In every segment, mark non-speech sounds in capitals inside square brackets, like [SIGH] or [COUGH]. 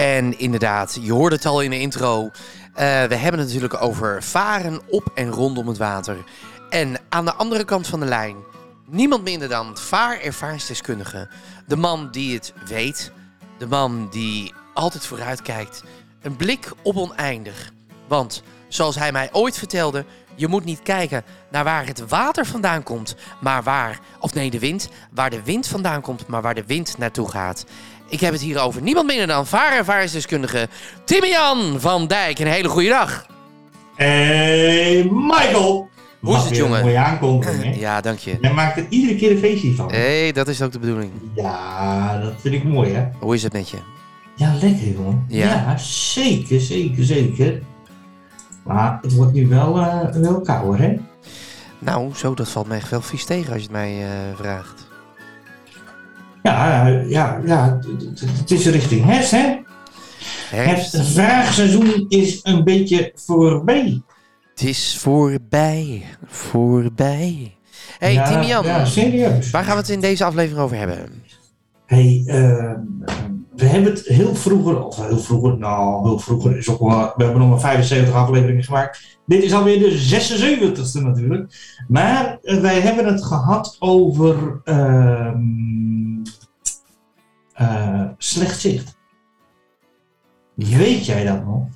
En inderdaad, je hoorde het al in de intro. Uh, we hebben het natuurlijk over varen op en rondom het water. En aan de andere kant van de lijn, niemand minder dan vaarervaringsdeskundige. De man die het weet. De man die altijd vooruit kijkt. Een blik op oneindig. Want, zoals hij mij ooit vertelde, je moet niet kijken naar waar het water vandaan komt, maar waar, of nee, de wind, waar de wind vandaan komt, maar waar de wind naartoe gaat. Ik heb het hier over niemand minder dan vaarervaringsdeskundige Timian van Dijk. Een hele goede dag. Hey Michael. Hoe is het, jongen? Mooie aankondiging, hè? [LAUGHS] Ja, dank je. Jij maakt er iedere keer een feestje van. Hé, hey, dat is ook de bedoeling. Ja, dat vind ik mooi, hè? Hoe is het met je? Ja, lekker, jongen. Ja. Ja, zeker, zeker, zeker. Maar het wordt nu wel, eh, wel kouder, hè? Nou, zo, dat valt echt wel vies tegen als je het mij eh, vraagt. Ja, ja, ja, het- is richting herfst, hè? Herfst, Het vraagseizoen is een beetje voorbij. het is voorbij, voorbij. Hé, ja, Timian, Ja, serieus. waar gaan we het in deze aflevering over hebben? Hey, eh, we hebben het heel vroeger, of heel vroeger, nou, heel vroeger is ook wel, we hebben nog maar 75 afleveringen gemaakt. Dit is alweer de 76ste natuurlijk. Maar eh, wij hebben het gehad over eh, slecht zicht. Weet jij dat nog?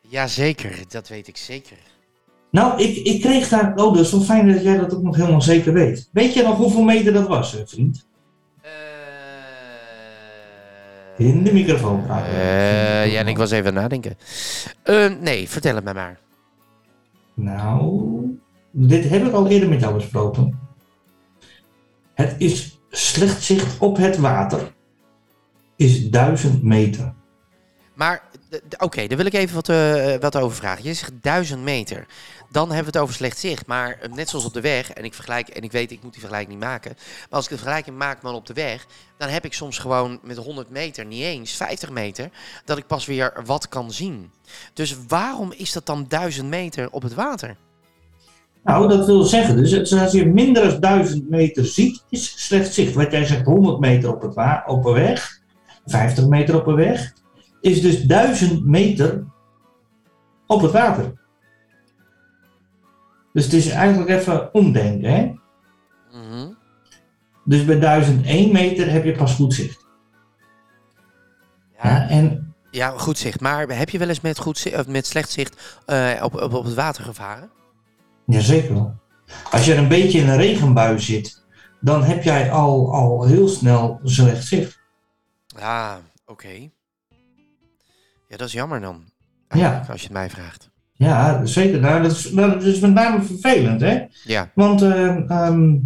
Jazeker, dat weet ik zeker. Nou, ik, ik kreeg daar, oh dat is wel fijn dat jij dat ook nog helemaal zeker weet. Weet je nog hoeveel meter dat was, eh, vriend? In de microfoon praten. Eh, ja, en ik was even aan nadenken. Eh, nee, vertel het mij maar. Nou, dit heb ik al eerder met jou besproken. Het is slecht zicht op het water. Is 1000 meter. Maar, oké, daar wil ik even wat, eh, wat over vragen. Je zegt 1000 meter. Dan hebben we het over slecht zicht. Maar eh, net zoals op de weg, en ik vergelijk, en ik weet, ik moet die vergelijking niet maken. Maar als ik de vergelijking maak man op de weg, dan heb ik soms gewoon met 100 meter, niet eens 50 meter, dat ik pas weer wat kan zien. Dus waarom is dat dan 1000 meter op het water? Nou, dat wil zeggen, dus als je minder dan 1000 meter ziet, is slecht zicht. Wat jij zegt, 100 meter op, het op een weg, 50 meter op een weg, is dus 1000 meter op het water. Dus het is eigenlijk even omdenken, hè? Mhm. Dus bij 1001 meter heb je pas goed zicht. Ja, Ja, en ja, goed zicht. Maar heb je wel eens met, goed zicht, of met slecht zicht eh, op, op, op het water gevaren? Jazeker wel. Als je een beetje in een regenbui zit, dan heb jij al, al heel snel slecht zicht. Ja, oké. Ja, dat is jammer dan. Ja. Als je het mij vraagt. Ja, zeker. Nou, dat, is, dat is met name vervelend, hè? Ja. Want ehm, ehm,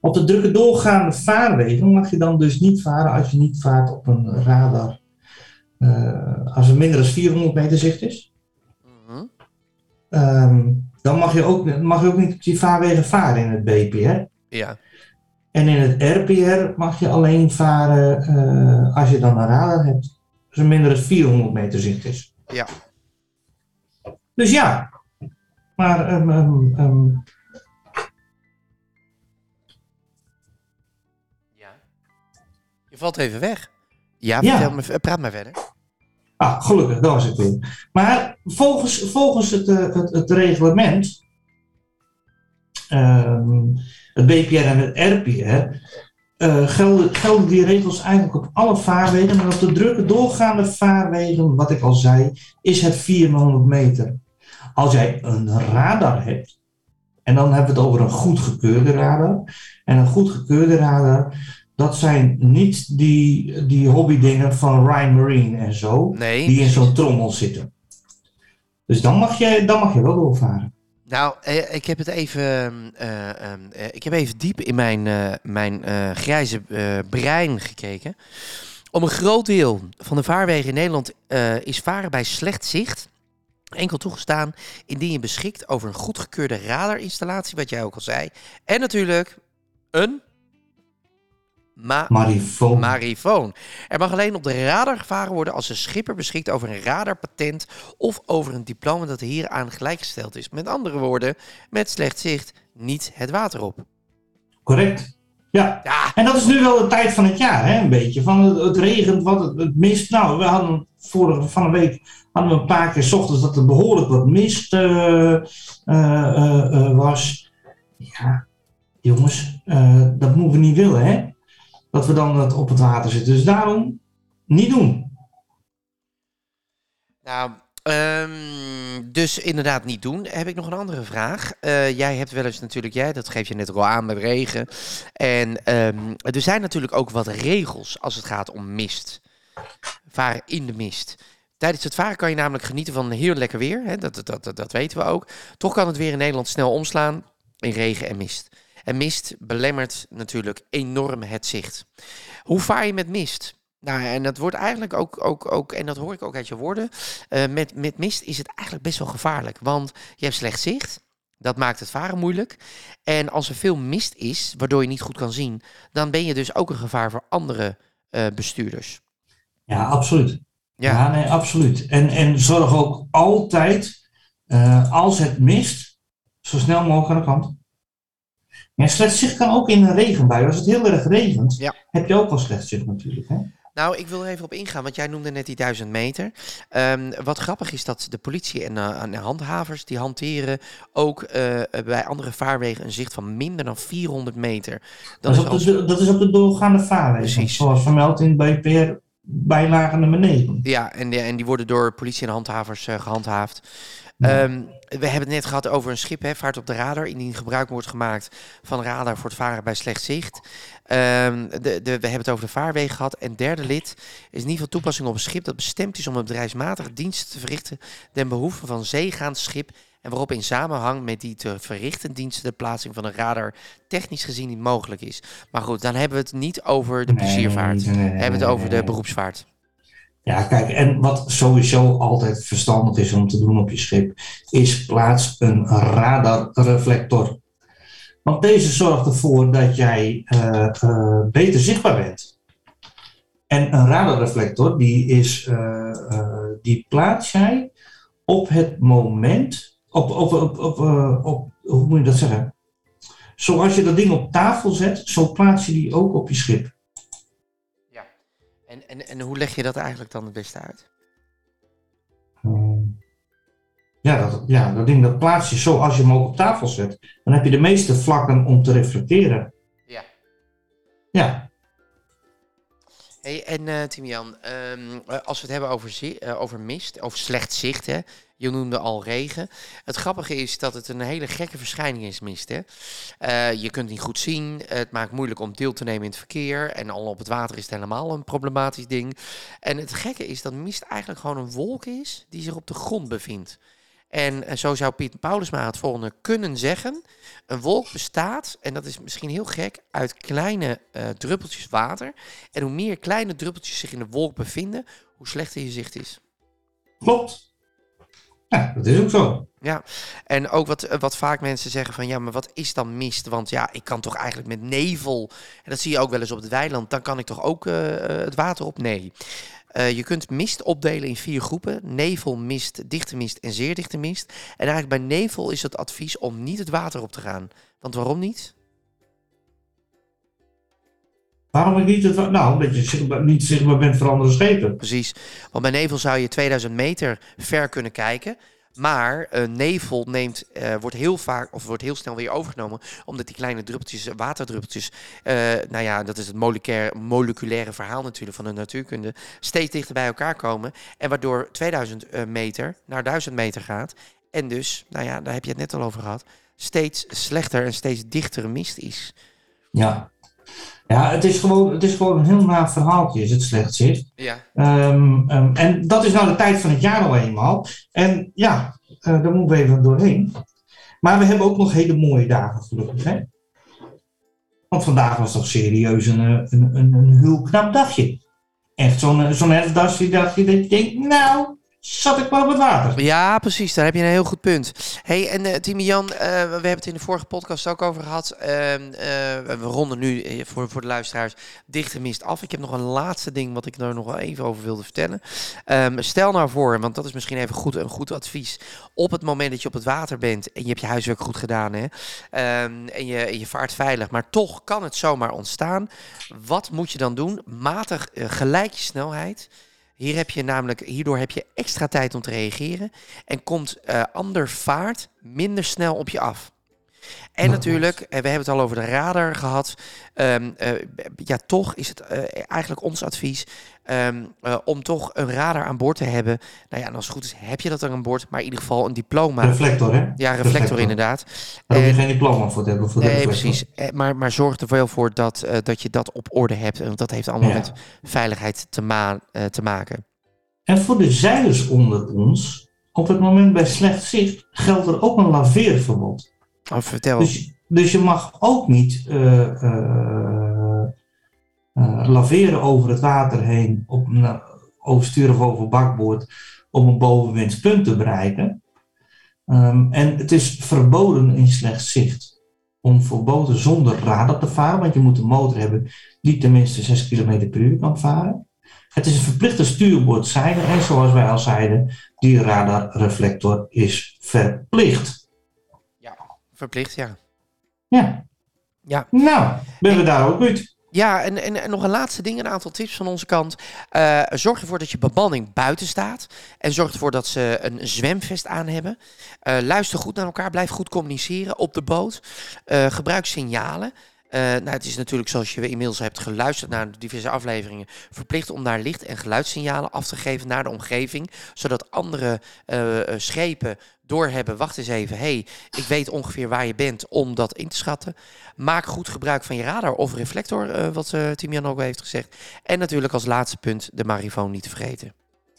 op de drukke doorgaande vaarwegen mag je dan dus niet varen als je niet vaart op een radar. eh, als er minder dan 400 meter zicht is. Mhm. Ehm, dan mag je, ook, mag je ook niet op die vaarwegen varen in het BPR. Ja. En in het RPR mag je alleen varen eh, als je dan een radar hebt. Als er minder dan 400 meter zicht is. Ja. Dus ja. Maar ja. Je valt even weg. Ja, Ja. vertel me, praat maar verder. ah, gelukkig, dat was het weer. Maar volgens, volgens het, eh, het, het reglement, ehm, het BPR en het RPR, eh, gelden, gelden die regels eigenlijk op alle vaarwegen. Maar op de drukke doorgaande vaarwegen, wat ik al zei, is het 400 meter. Als jij een radar hebt, en dan hebben we het over een goedgekeurde radar. En een goedgekeurde radar, dat zijn niet die, die hobbydingen van Ryan Marine en zo, Nee. die in zo'n trommel zitten. Dus dan mag je, dan mag je wel doorvaren. Nou, eh, ik heb het even. eh, eh, eh, ik heb even diep in mijn, mijn grijze brein gekeken. Om een groot deel van de vaarwegen in Nederland is varen bij slecht zicht enkel toegestaan indien je beschikt over een goedgekeurde radarinstallatie, wat jij ook al zei. En natuurlijk een ma Marifoon. marifoon. Er mag alleen op de radar gevaren worden als de schipper beschikt over een radarpatent of over een diploma dat hieraan gelijkgesteld is. Met andere woorden, met slecht zicht niet het water op. Correct. Ja. Ja, En dat is nu wel de tijd van het jaar, hè, een beetje. Van het, het regent, wat het, het mist. Nou, we hadden vorige van een week hadden we een paar keer 's ochtends dat er behoorlijk wat mist eh, eh, eh, was. Ja, jongens, dat moeten we niet willen, hè? Dat we dan het op het water zitten. Dus daarom niet doen. Nou, ehm, dus inderdaad niet doen. Heb ik nog een andere vraag. Eh, jij hebt wel eens natuurlijk, jij, dat geef je net al aan met regen. En ehm, er zijn natuurlijk ook wat regels als het gaat om mist. Varen in de mist. Tijdens het varen kan je namelijk genieten van heel lekker weer. Hè? Dat, dat, dat weten we ook. Toch kan het weer in Nederland snel omslaan in regen en mist. En mist belemmert natuurlijk enorm het zicht. Hoe vaar je met mist? Nou, en dat wordt eigenlijk ook, ook, ook en dat hoor ik ook uit je woorden. eh, met, met mist is het eigenlijk best wel gevaarlijk. Want je hebt slecht zicht. Dat maakt het varen moeilijk. En als er veel mist is, waardoor je niet goed kan zien, dan ben je dus ook een gevaar voor andere eh, bestuurders. Ja, absoluut. Ja. Ja, nee, absoluut. En, en zorg ook altijd, eh, als het mist, zo snel mogelijk aan de kant. Slecht zicht kan ook in een regenbui. Als het heel erg regent, Ja. heb je ook al slecht zicht natuurlijk. Hè? Nou, ik wil er even op ingaan, want jij noemde net die duizend meter. Ehm, wat grappig is dat de politie en, en handhavers die hanteren ook eh, bij andere vaarwegen een zicht van minder dan 400 meter. Dat, Dat is op als, de, dat is op de doorgaande vaarwegen. Precies. Zoals vermeld in BPR bijlage nummer 9. ja, en, die- en die worden door politie en handhavers eh, gehandhaafd. Ja. Ehm, we hebben het net gehad over een schip, hè, vaart op de radar, indien gebruik wordt gemaakt van radar voor het varen bij slecht zicht. Ehm, de, de, we hebben het over de vaarwegen gehad. En derde lid is in ieder geval toepassing op een schip dat bestemd is om een bedrijfsmatige dienst te verrichten ten behoeve van zeegaand schip en waarop in samenhang met die te verrichten diensten de plaatsing van een radar technisch gezien niet mogelijk is. Maar goed, dan hebben we het niet over de Nee, pleziervaart. nee, nee, We hebben het over de beroepsvaart. Ja, kijk, en wat sowieso altijd verstandig is om te doen op je schip, is plaats een radarreflector. Want deze zorgt ervoor dat jij eh, eh, beter zichtbaar bent. En een radarreflector, die, is, eh, die plaats jij op het moment, op, op, op, op, eh, op, hoe moet je dat zeggen? Zoals je dat ding op tafel zet, zo plaats je die ook op je schip. En, en, en hoe leg je dat eigenlijk dan het beste uit? Ja, dat, ja, dat ding dat plaats je zo als je hem ook op tafel zet. Dan heb je de meeste vlakken om te reflecteren. Ja. Ja, Hey, en Timian, eh, als we het hebben over, zi- over mist, over slecht zicht, hè? Je noemde al regen. Het grappige is dat het een hele gekke verschijning is, mist. Hè? Eh, je kunt niet goed zien, het maakt moeilijk om deel te nemen in het verkeer. En al op het water is het helemaal een problematisch ding. En het gekke is dat mist eigenlijk gewoon een wolk is die zich op de grond bevindt. En eh, zo zou Piet Paulusma het volgende kunnen zeggen. Een wolk bestaat, en dat is misschien heel gek, uit kleine eh, druppeltjes water. En hoe meer kleine druppeltjes zich in de wolk bevinden, hoe slechter je zicht is. klopt. Ja, dat is ook zo. En ook wat, eh, wat vaak mensen zeggen van ja, maar wat is dan mist? Want ja, ik kan toch eigenlijk met nevel, en dat zie je ook wel eens op het weiland, dan kan ik toch ook eh, eh, het water op? Nee. Je kunt mist opdelen in vier groepen. Nevel, mist, dichte mist en zeer dichte mist. En eigenlijk bij nevel is het advies om niet het water op te gaan. Want waarom niet? Waarom ik niet het... Nou, omdat je zichtbaar- niet zichtbaar bent voor andere schepen. Precies. Want bij nevel zou je 2000 meter ver kunnen kijken. Maar eh, nevel neemt, eh, wordt heel vaak of wordt heel snel weer overgenomen. Omdat die kleine druppeltjes, waterdruppeltjes. eh, nou ja, dat is het moleculaire, moleculaire verhaal natuurlijk van de natuurkunde. Steeds dichter bij elkaar komen. En waardoor 2000 eh, meter naar 1000 meter gaat. En dus, nou ja, daar heb je het net al over gehad. Steeds slechter en steeds dichtere mist is. Ja. Ja, het is gewoon, het is gewoon een heel na verhaaltje, is het slecht zicht. Ja. Ehm, ehm, en dat is nou de tijd van het jaar al eenmaal. En ja, eh, daar moeten we even doorheen. Maar we hebben ook nog hele mooie dagen gelukkig. Hè? Want vandaag was toch serieus een, eh, een, een, een heel knap dagje. echt zo'n zo'n herfstdasje dat je denkt, nou, zat ik maar op het water. Ja, precies. Daar heb je een heel goed punt. hey, en uh, Timmy Jan, uh, we hebben het in de vorige podcast ook over gehad. Uh, we ronden nu voor, voor de luisteraars dichte mist af. Ik heb nog een laatste ding wat ik er nog wel even over wilde vertellen. Um, stel nou voor, want dat is misschien even goed, een goed advies. Op het moment dat je op het water bent en je hebt je huiswerk goed gedaan hè, um, en, je, je vaart veilig, maar toch kan het zomaar ontstaan. Wat moet je dan doen? Matig gelijk je snelheid. Hier heb je namelijk, hierdoor heb je extra tijd om te reageren en komt uh, ander vaart minder snel op je af. En natuurlijk, we hebben het al over de radar gehad. Um, uh, ja, toch is het uh, eigenlijk ons advies um, uh, om toch een radar aan boord te hebben. Nou ja, en als het goed is, heb je dat er aan boord, maar in ieder geval een diploma. Reflector, hè? Ja, reflector, reflector. inderdaad. Daar heb je geen diploma voor te hebben. Voor nee, precies. Maar, maar zorg er wel voor dat, dat je dat op orde hebt. Want dat heeft allemaal ja. met veiligheid te, ma te maken. En voor de zeilers onder ons, op het moment bij slecht zicht, geldt er ook een laveerverbod. Oh. Dus, dus je mag ook niet uh, uh, uh, laveren over het water heen, op, overstuur of over bakboord, om een bovenwindspunt te bereiken. Um, en het is verboden in slecht zicht om voor boten zonder radar te varen, want je moet een motor hebben die tenminste 6 km per uur kan varen. Het is een verplichte stuurboordzijde en zoals wij al zeiden, die radarreflector is verplicht. Verplicht, ja. Ja. Ja. Nou, ben we daar ook uit. Ja, en, en, en, nog een laatste ding, een aantal tips van onze kant. Uh, zorg ervoor dat je bemanning buiten staat. En zorg ervoor dat ze een zwemvest aan hebben. Uh, luister goed naar elkaar, blijf goed communiceren op de boot. Uh, gebruik signalen. Uh, nou, het is natuurlijk, zoals je inmiddels hebt geluisterd naar de diverse afleveringen, verplicht om daar licht- en geluidssignalen af te geven naar de omgeving, zodat andere uh, schepen doorhebben, wacht eens even, hey, ik weet ongeveer waar je bent om dat in te schatten. Maak goed gebruik van je radar of reflector, wat uh, Timian ook heeft gezegd. En natuurlijk als laatste punt de marifoon niet te vergeten.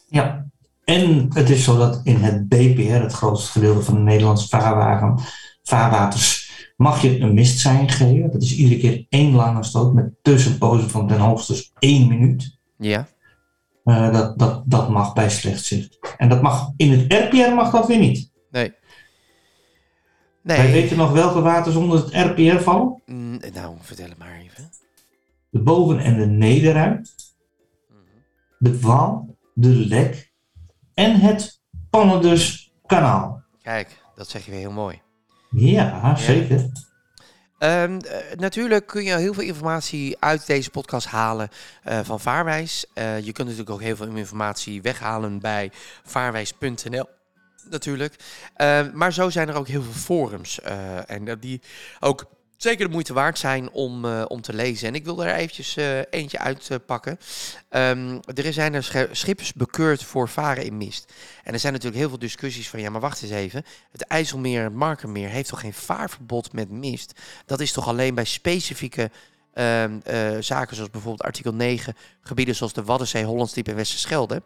Ja, en het is zo dat in het BPR, het grootste gedeelte van de Nederlandse vaarwagen, vaarwaters, mag je een mistsein geven. Dat is iedere keer één lange stoot met tussenpozen van ten hoogste één minuut. Ja. Uh, dat, dat, dat mag bij slecht zicht. En dat mag in het RPR mag dat weer niet. Nee. nee. Wij weten nog welke waters onder het RPR vallen? Mm, nou, vertel het maar even. De boven- en de nederruit. De Waal, de Lek en het Pannendus kanaal. Kijk, dat zeg je weer heel mooi. Ja, zeker. Um, uh, natuurlijk kun je heel veel informatie uit deze podcast halen uh, van Vaarwijs. Uh, je kunt natuurlijk ook heel veel informatie weghalen bij vaarwijs.nl. Natuurlijk. maar zo zijn er ook heel veel forums. en die ook zeker de moeite waard zijn om, uh, om te lezen. En ik wil er eventjes uh, eentje uitpakken. Uh, er zijn er schippers bekeurd voor varen in mist. En er zijn natuurlijk heel veel discussies van... ja, maar wacht eens even. Het IJsselmeer en het Markermeer heeft toch geen vaarverbod met mist? Dat is toch alleen bij specifieke... Uh, zaken zoals bijvoorbeeld artikel 9, gebieden zoals de Waddenzee, Hollandsdiep en Westerschelde.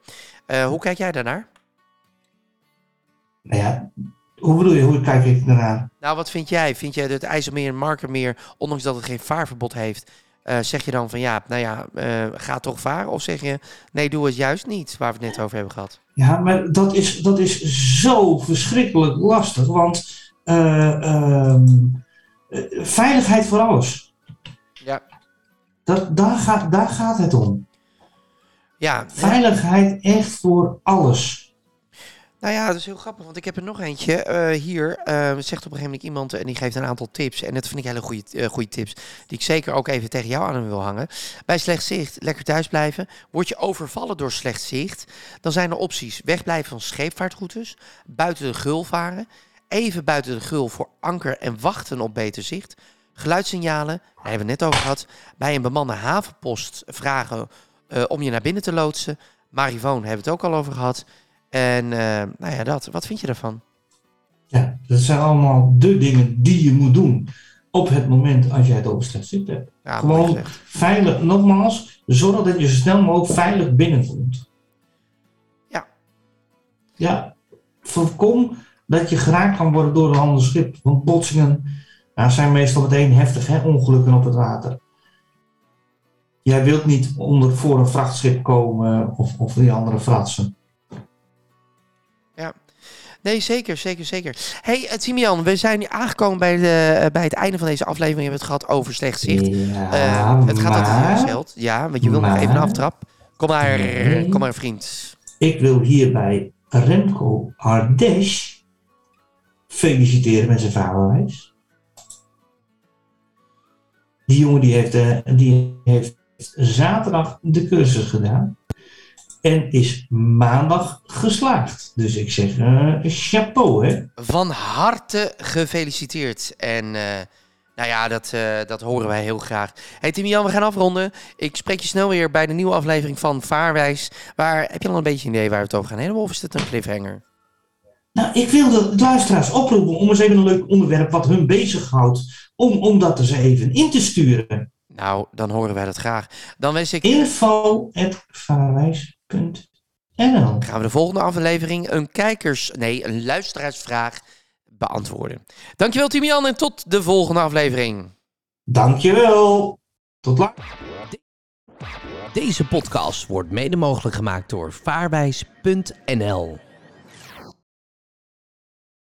hoe kijk jij daarnaar? Nou ja, hoe bedoel je, hoe kijk ik daarnaar? Nou, wat vind jij? Vind jij dat het IJsselmeer en Markermeer, ondanks dat het geen vaarverbod heeft, uh, zeg je dan van ja, nou ja, uh, ga toch varen? Of zeg je nee, doe het juist niet, waar we het net over hebben gehad? Ja, maar dat is, dat is zo verschrikkelijk lastig, want uh, veiligheid voor alles. Ja. Dat, daar, gaat, daar gaat het om. Ja. Veiligheid echt voor alles. Nou ja, dat is heel grappig, want ik heb er nog eentje uh, hier. Uh, zegt op een gegeven moment iemand en die geeft een aantal tips. En dat vind ik hele goede, uh, goede tips, die ik zeker ook even tegen jou aan wil hangen. Bij slecht zicht, lekker thuis blijven. Word je overvallen door slecht zicht, dan zijn er opties. Wegblijven van scheepvaartroutes, buiten de gul varen, even buiten de gul voor anker en wachten op beter zicht. Geluidssignalen, daar hebben we net over gehad. Bij een bemande havenpost vragen om je naar binnen te loodsen. Marivoon hebben we het ook al over gehad. En uh, nou ja, dat. Wat vind je daarvan? Ja, dat zijn allemaal de dingen die je moet doen op het moment als jij het over slecht zicht hebt. Ja, Gewoon veilig, nogmaals, zorg dat je zo snel mogelijk veilig binnenkomt. Ja. Ja, voorkom dat je geraakt kan worden door een ander schip. Want botsingen nou, zijn meestal meteen heftig, hè? ongelukken op het water. Jij wilt niet onder voor een vrachtschip komen of, of die andere fratsen. Nee, zeker, zeker, zeker. hey, uh, Timian, we zijn nu aangekomen bij, de, uh, bij het einde van deze aflevering. We hebben het gehad over slecht zicht. Ja, Uh, het gaat altijd geld. Ja, want je wil nog even een aftrap. Kom maar, Nee. kom maar, vriend. ik wil hierbij Remco Ardesh feliciteren met zijn vaderwijs. Die jongen die heeft, eh, die heeft zaterdag de cursus gedaan. En is maandag geslaagd. Dus ik zeg eh, chapeau hè. Van harte gefeliciteerd. En eh, nou ja, dat, eh, dat horen wij heel graag. Hey Timian, we gaan afronden. Ik spreek je snel weer bij de nieuwe aflevering van Vaarwijs. Waar, heb je al een beetje een idee waar we het over gaan hebben? Of is dit een cliffhanger? Nou, ik wil de luisteraars oproepen om eens even een leuk onderwerp wat hun bezighoudt. Om, om dat eens even in te sturen. Nou, dan horen wij dat graag. Dan wens ik... info.vaarwijs.nl gaan we de volgende aflevering een kijkers... Nee, een luisteraarsvraag beantwoorden. Dankjewel Timian en tot de volgende aflevering. Dankjewel. Tot later. Deze podcast wordt mede mogelijk gemaakt door vaarwijs.nl